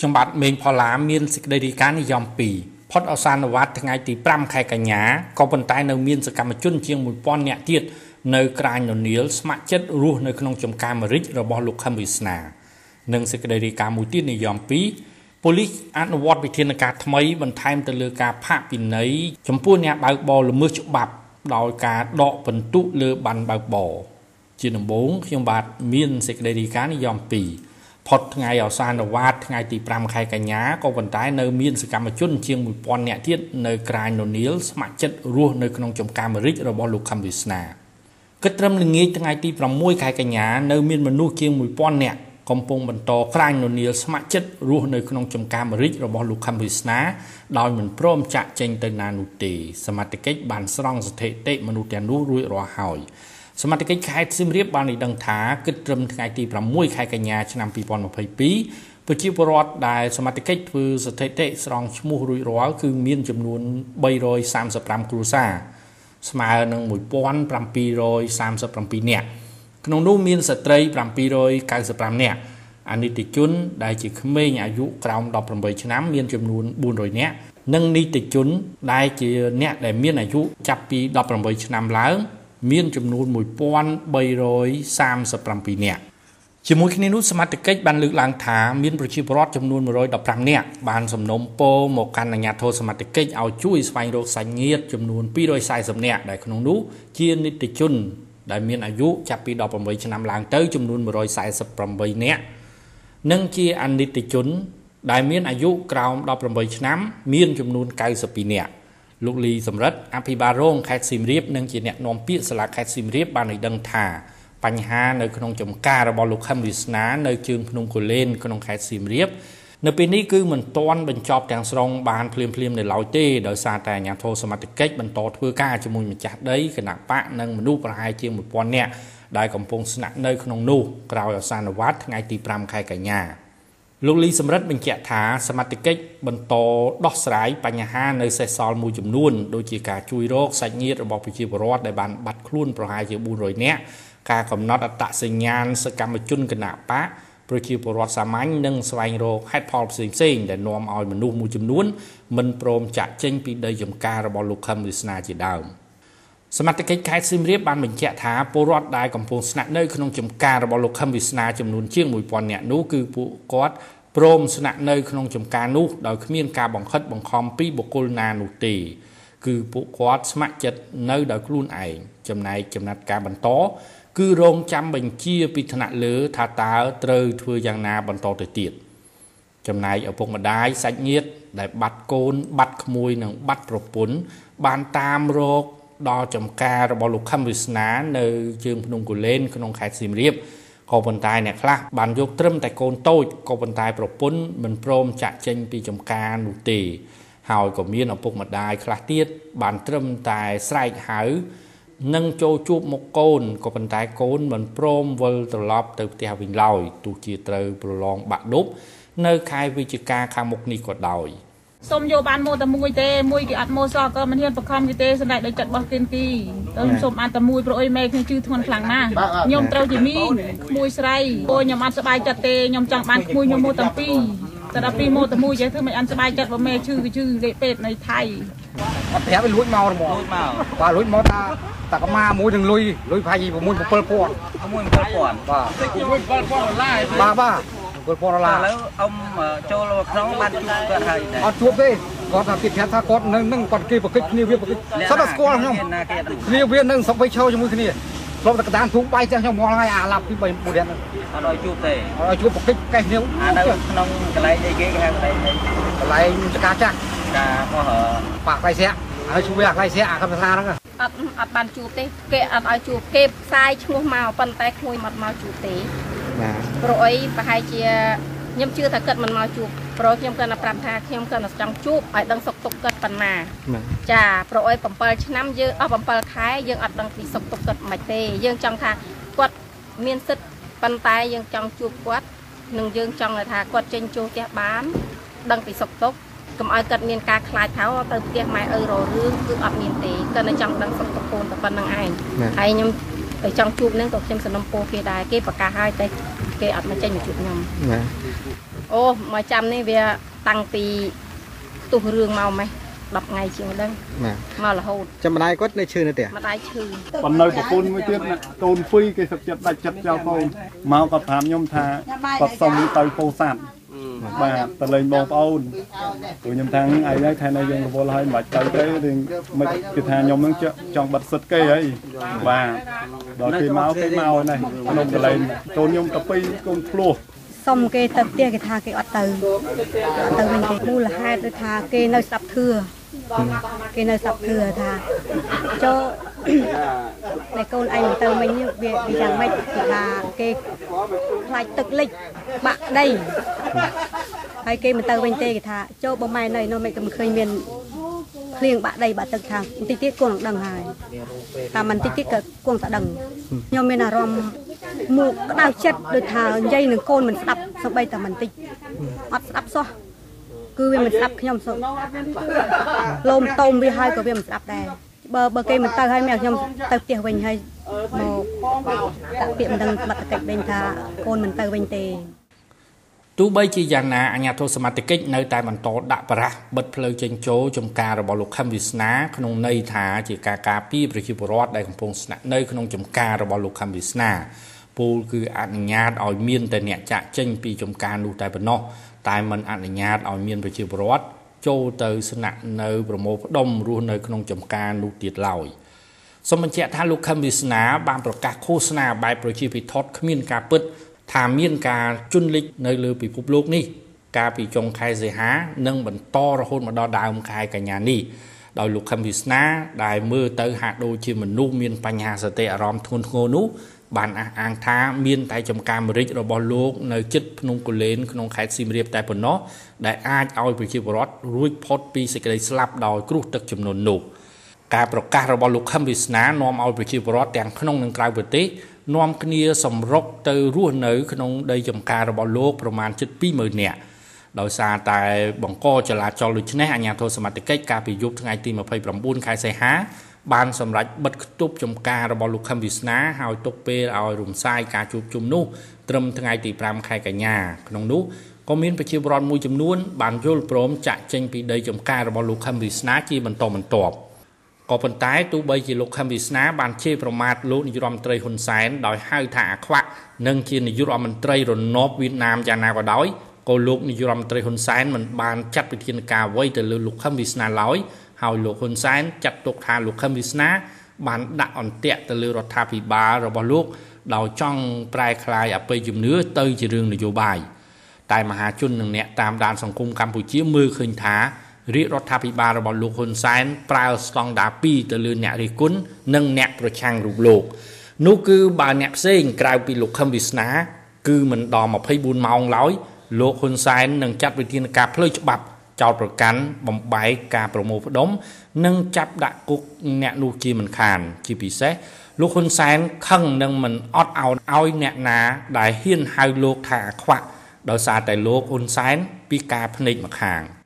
ខ្ញុំបាទមេងផល្លាមានសេចក្តីរាយការណ៍និយម2ផុតអសានវត្តថ្ងៃទី5ខែកញ្ញាក៏ប៉ុន្តែនៅមានសកម្មជនជាង1000នាក់ទៀតនៅក្រាញននៀលស្ម័គ្រចិត្តរស់នៅក្នុងចំការមរិចរបស់លោកខឹមវិស្នានិងសេចក្តីរាយការណ៍មួយទៀតនិយម2ប៉ូលីសអនុវត្តវិធានការថ្មីបន្ថែមទៅលើការផាកពិន័យចំពោះអ្នកបើកបរល្មើសច្បាប់ដោយការដកពិន្ទុលើប័ណ្ណបើកបរជាដំបូងខ្ញុំបាទមានសេចក្តីរាយការណ៍និយម2 ផុតថ្ងៃអសានវត្តថ្ងៃទី5ខែកញ្ញាក៏ប៉ុន្តែនៅមានសកម្មជនជាង1000នាក់ទៀតនៅក្រាញននីលស្ម័គ្រចិត្តរស់នៅក្នុងចំការមរិចរបស់លោកខំវិស្នាគិតត្រឹមល្ងាចថ្ងៃទី6ខែកញ្ញានៅមានមនុស្សជាង1000នាក់កំពុងបន្តក្រាញននីលស្ម័គ្រចិត្តរស់នៅក្នុងចំការមរិចរបស់លោកខំវិស្នាដោយមិនព្រមចាក់ចេញទៅណានោះទេសមត្ថកិច្ចបានស្រង់ស្ថិតិមនុស្សទាំងនោះរួចរាល់ហើយ សមត្ថកិច្ចខេត្តសៀមរាបបានឲ្យដឹងថាគិតត្រឹមថ្ងៃទី6ខែកញ្ញាឆ្នាំ2022ប្រជាពលរដ្ឋដែលសមត្ថកិច្ចធ្វើស្ថិតិស្រង់ឈ្មោះរួចរាល់គឺមានចំនួន335គ្រួសារស្មើនឹង1737នាក់ក្នុងនោះមានស្ត្រី795នាក់អនិតិជនដែលជាក្មេងអាយុក្រោម18ឆ្នាំមានចំនួន400នាក់និងនីតិជនដែលជាអ្នកដែលមានអាយុចាប់ពី18ឆ្នាំឡើង មានចំនួន1337នាក់ជាមួយគ្នានោះសមាជិកបានលើកឡើងថាមានប្រជាពលរដ្ឋចំនួន115នាក់បានសំណូមពរមកកាន់អាជ្ញាធរសមាជិកឲ្យជួយស្វែងរកសាច់ញាតិចំនួន240នាក់ដែលក្នុងនោះជានិតិជន ដែលមានអាយុចាប់ពី18ឆ្នាំឡើងទៅចំនួន148នាក់និងជាអនិតិជន ដែលមានអាយុក្រោម18ឆ្នាំ មានចំនួន92នាក់ លោកលីសំរិទ្ធអភិបាលរងខេត្តសៀមរាបនិងជាអ្នកនាំពាក្យសាលាខេត្តសៀមរាបបានឲ្យដឹងថាបញ្ហានៅក្នុងចំការរបស់លោកខឹមវិស្នានៅជើងភ្នំកូលែនក្នុងខេត្តសៀមរាបនៅពេលនេះគឺមិនទាន់បញ្ចប់ទាំងស្រុងបានភ្លាមភ្លាមនៅឡើយទេដោយសារតែអាជ្ញាធរសមត្ថកិច្ចបន្តធ្វើការជាមួយម្ចាស់ដីគណៈបកនិងមនុស្សប្រហែលជា1000នាក់ដែលកំពុងស្នាក់នៅក្នុងនោះក្រោយអសានវត្តថ្ងៃទី5ខែកញ្ញា លោកលីសំរិទ្ធបញ្ជាក់ថាសមត្ថកិច្ចបន្តដោះស្រាយបញ្ហានៅសេសសល់មួយចំនួនដូចជាការជួយរកសាច់ញាតិរបស់ប្រជាពលរដ្ឋដែលបានបាត់ខ្លួនប្រហែលជា400នាក់ការកំណត់អត្តសញ្ញាណសកម្មជនគណៈបកប្រជាពលរដ្ឋសាមញ្ញនិងស្វែងរកហេតុផលផ្សេងផ្សេងដែលនាំឲ្យមនុស្សមួយចំនួនមិនព្រមចាក់ចេញពីដីចំការរបស់លោកខឹមវិស្នាជាដើម សមត្ថកិច្ចខេត្តសៀមរាបបានបញ្ជាក់ថាពលរដ្ឋដែលកំពុងស្នាក់នៅក្នុងចំការរបស់លោកខឹមវិស្នាចំនួនជាង1000នាក់នោះគឺពួកគាត់ព្រមស្នាក់នៅក្នុងចំការនោះដោយគ្មានការបង្ខិតបង្ខំពីបុគ្គលណានោះទេគឺពួកគាត់ស្ម័គ្រចិត្តនៅដោយខ្លួនឯងចំណែកចំណាត់ការបន្ត គឺរងចាំបញ្ជាពីថ្នាក់លើថាតើត្រូវធ្វើយ៉ាងណាបន្តទៅទៀតចំណែកឪពុកម្ដាយសាច់ញាតិដែលបាត់កូន បាត់ក្មួយនិងបាត់ប្រពន្ធបានតាមរក ដល់ចំការរបស់លោកខឹមវិស្នានៅជើងភ្នំគូលែនក្នុងខេត្តសៀមរាបក៏ប៉ុន្តែអ្នកខ្លះបានយកត្រឹមតែកូនតូចក៏ប៉ុន្តែប្រពន្ធមិនព្រមចាក់ចេញពីចំការនោះទេហើយក៏មានឪពុកម្ដាយខ្លះទៀតបានត្រឹមតែស្រែកហៅនឹងចូលជួបមុខកូនក៏ប៉ុន្តែកូនមិនព្រមវិលត្រឡប់ទៅផ្ទះវិញឡើយទោះជាត្រូវប្រឡងបាក់ឌុបនៅខែវិច្ឆិកាខាងមុខនេះក៏ដោយ សុំយកបានម៉ូតែមួយទេមួយគេអត់ម៉ូសោះក៏មិនហ៊ានបខំគេទេសម្ដេចដោយចិត្តរបស់គិនគីទៅសុំបានតែមួយព្រោះអីមេខ្ញុំជឿធ្ងន់ខ្លាំងណាស់ខ្ញុំត្រូវជាមីងក្មួយស្រីព្រោះខ្ញុំអត់សប្បាយចិត្តទេខ្ញុំចង់បានក្មួយខ្ញុំម៉ូទាំងពីរតែដល់ពីម៉ូតែមួយចេះធ្វើមិនអត់សប្បាយចិត្តបើមេឈឺគឺឈឺលេខពេទ្យនៅថៃអត់ប្រាប់ឲ្យលួចមកហ្មងលួចមកបាទលួចមកតាតាកម៉ាមួយនឹងលុយលុយប្រហែល6 7000 6 7000បាទ6 7000បាទ6 7000ដុល្លារបាទបាទ 7ប៉ុនដុល្លារឥឡូវអ៊ំចូលក្នុងបានជួបគាត់ហើយអត់ជួបទេគាត់ថាគេប្រាប់ថាគាត់នៅនឹងគាត់គេប្រកិច្ចគ្នាវាប្រកិច្ចសត្វតែស្គាល់ខ្ញុំគ្នាវានឹងសុកបីឈរជាមួយគ្នាធ្លាប់តែកដានធូបបាយចេះខ្ញុំមកហើយអាឡាប់ពី3 4រៀនអត់ឲ្យជួបទេអត់ឲ្យជួបប្រកិច្ចកេះគ្នាអានៅក្នុងកន្លែងអីគេគេហៅកន្លែងអីកន្លែងចកាចាស់ការមកប៉ាក់ខ្លៃស្រាក់ហើយជួបវាខ្លៃស្រាក់អាកម្មសាហ្នឹងអត់អត់បានជួបទេគេអត់ឲ្យជួបគេផ្សាយឈ្មោះមកប៉ុន្តែក្មួយមិនមកជួបទេ បាទព្រោះអីប្រហែលជាខ្ញុំជឿថាគាត់មិនមកជួបព្រោះខ្ញុំគាត់តែប្រាប់ថាខ្ញុំគាត់តែចង់ជួបឲ្យដឹងសុខទុក្ខគាត់ប៉ុណ្ណាចាព្រោះអី7ឆ្នាំយើងអស់7ខែយើងអត់ដឹងពីសុខទុក្ខគាត់មិនទេយើងចង់ថាគាត់មានសិទ្ធប៉ុន្តែយើងចង់ជួបគាត់និងយើងចង់ថាគាត់ចេញចូលផ្ទះបានដឹងពីសុខទុក្ខកុំឲ្យគាត់មានការខ្លាចថាទៅផ្ទះម៉ែឪររឿងគឺអត់មានទេគាត់នៅចង់ដឹងសុខទុក្ខកូនតែប៉ុណ្្នឹងឯងហើយខ្ញុំទៅចង់ជួបនឹងក៏ខ្ញុំសំណុំពោគេដែរគេប្រកាសហើយតែ គេអត់មកចេញមកជួបខ្ញុំណាអូមកចាំនេះវាតាំងពីទុះរឿងមកម៉េះ10ថ្ងៃជាងដឹងណាមករហូតចាំម្ដាយគាត់នៅឈឺនៅផ្ទះម្ដាយឈឺប៉ុន្តែប្រពន្ធមួយទៀតកូនហ្វីគេសឹកចិត្តដាច់ចិត្តចោលកូនមកគាត់ប្រាប់ខ្ញុំថាគាត់សុំទៅពោធិ៍សាត់ បាទទៅលេងបងប្អូនព្រោះខ្ញុំថាអីហើយថានៅយើងរវល់ហើយមិនបាច់ទៅទេរឿងមិនគឺថាខ្ញុំនឹងចង់បិទសិតគេហើយបាទដល់គេមកគេមកនេះក្នុងកន្លែងកូនខ្ញុំទៅពីកូនភ្លោះសុំគេទៅផ្ទះគេថាគេអត់ទៅអត់ទៅវិញទេមូលហេតុដូចថាគេនៅស្ដាប់ធឿគេនៅស្ដាប់ធឿថាចូលតែកូនឯងទៅ មិញវាយ៉ាងម៉េចគេថាគេខ្លាចទឹកលិចបាក់ដីហើយគេមិនទៅវិញទេគេថាចូលបងម៉ែនៅនៅមិនក៏មិនឃើញមានភ្លៀងបាក់ដីបាក់ទឹកខាងបន្តិចទៀតគង់នឹងដឹងហើយតែមិនតិចទៀតក៏គង់តែដឹងខ្ញុំមានអារម្មណ៍មកក្តៅចិត្តដូចថានិយាយនឹងកូនមិនស្ដាប់សូម្បីតែបន្តិចអត់ស្ដាប់សោះគឺវាមិនស្ដាប់ខ្ញុំសូលោមតោមវាហើយក៏វាមិនស្ដាប់ដែរ បើបើគេមិនទៅហើយមែខ្ញុំទៅផ្ទះវិញហើយមកដាក់ពាក្យមិនដឹងបាត់កិច្ចវិញថាកូនមិនទៅវិញទេទោះបីជាយ៉ាងណាអាញាធិសមត្ថកិច្ចនៅតែបន្តដាក់បរាសបិទផ្លូវចេញចូលចំការរបស់លោកខឹមវិស្នាក្នុងន័យថាជាការការពារប្រជាពលរដ្ឋដែលកំពុងស្នាក់នៅក្នុងចំការរបស់លោកខឹមវិស្នាពូលគឺអនុញ្ញាតឲ្យមានតែអ្នកចាក់ចេញពីចំការនោះតែប៉ុណ្ណោះតែមិនអនុញ្ញាតឲ្យមានប្រជាពលរដ្ឋ ចូលទៅស្នាក់នៅប្រមូលផ្ដុំរស់នៅក្នុងចំការនោះទៀតឡើយសូមបញ្ជាក់ថាលោកខឹមវិស្នាបានប្រកាសឃោសនាបែបប្រជាពិធគ្មានការពិត ថាមានការជន់លិចនៅលើពិភពលោកនេះ កាលពីចុងខែសីហានិងបន្តរហូតមកដល់ដើមខែកញ្ញានេះដោយលោកខឹមវិស្នាដែលមើលទៅហាក់ដូចជាមនុស្សមានបញ្ហាសតិអារម្មណ៍ធ្ងន់ធ្ងរនោះ បានអះអាងថាមានតែចំការម្រេចរបស់លោកនៅចិត្តភ្នំកូលែនក្នុងខេត្តសៀមរាបតែប៉ុណ្ណោះដែលអាចឲ្យប្រជាពលរដ្ឋរួចផុតពីសេចក្តីស្លាប់ដោយគ្រោះទឹកជំនន់នោះការប្រកាសរបស់លោកខឹមវិស្នានាំឲ្យប្រជាពលរដ្ឋទាំងក្នុងនិងក្រៅប្រទេសនាំគ្នាសម្រុកទៅរស់នៅក្នុងដីចំការរបស់លោកប្រមាណជិត20000នាក់ដោយសារតែបង្កចលាចលដូច្នេះអាជ្ញាធរសមត្ថកិច្ចកាលពីយប់ថ្ងៃទី29ខែសីហា បានសម្រេចបិទគប់ចំការរបស់លោកខឹមវិស្នាហើយទុកពេលឲ្យរំសាយការជួបជុំនោះត្រឹមថ្ងៃទី5ខែកញ្ញាក្នុងនោះក៏មានប្រជាពលរដ្ឋមួយចំនួនបានយល់ព្រមចាក់ចេញពីដីចំការរបស់លោកខឹមវិស្នាជាបន្តបន្ទាប់ក៏ប៉ុន្តែទោះបីជាលោកខឹមវិស្នាបានជេរប្រមាថលោកនាយរដ្ឋមន្ត្រីហ៊ុនសែនដោយហៅថាអាខ្វាក់និងជានាយករដ្ឋមន្ត្រីរណបវៀតណាមយ៉ាងណាក៏ដោយក៏លោកនាយរដ្ឋមន្ត្រីហ៊ុនសែនមិនបានចាត់វិធានការអ្វីទៅលើលោកខឹមវិស្នាឡើយ ហើយលោកហ៊ុនសែនចាត់ទុកថាលោកខឹមវិស្នា បានដាក់អន្ទាក់ទៅលើរដ្ឋាភិបាលរបស់លោកដោយចង់ប្រែក្លាយអបិយជំនឿទៅជារឿងនយោបាយតែមហាជននិងអ្នកតាមដានសង្គមកម្ពុជាមើលឃើញថារាជរដ្ឋាភិបាលរបស់លោកហ៊ុនសែនប្រើស្តង់ដារ2ទៅលើអ្នករិះគន់និងអ្នកប្រឆាំងរូបលោកនោះគឺបើអ្នកផ្សេងក្រៅពីលោកខឹមវិស្នា គឺមិនដល់24ម៉ោងឡើយលោកហ៊ុនសែននឹងចាត់វិធានការផ្លូវច្បាប់ ចោតប្រកាន់បំបែកការប្រមូលផ្ដុំ និងចាប់ដាក់គុកអ្នកនោះជាមិនខាន ជាពិសេសលោកហ៊ុនសែនខឹងនឹងមិនអត់ឱនឲ្យអ្នកណា ដែលហ៊ានហៅលោកថាអាខ្វាក់ដោយសារតែលោកហ៊ុនសែនពីការភ្នែកម្ខាង។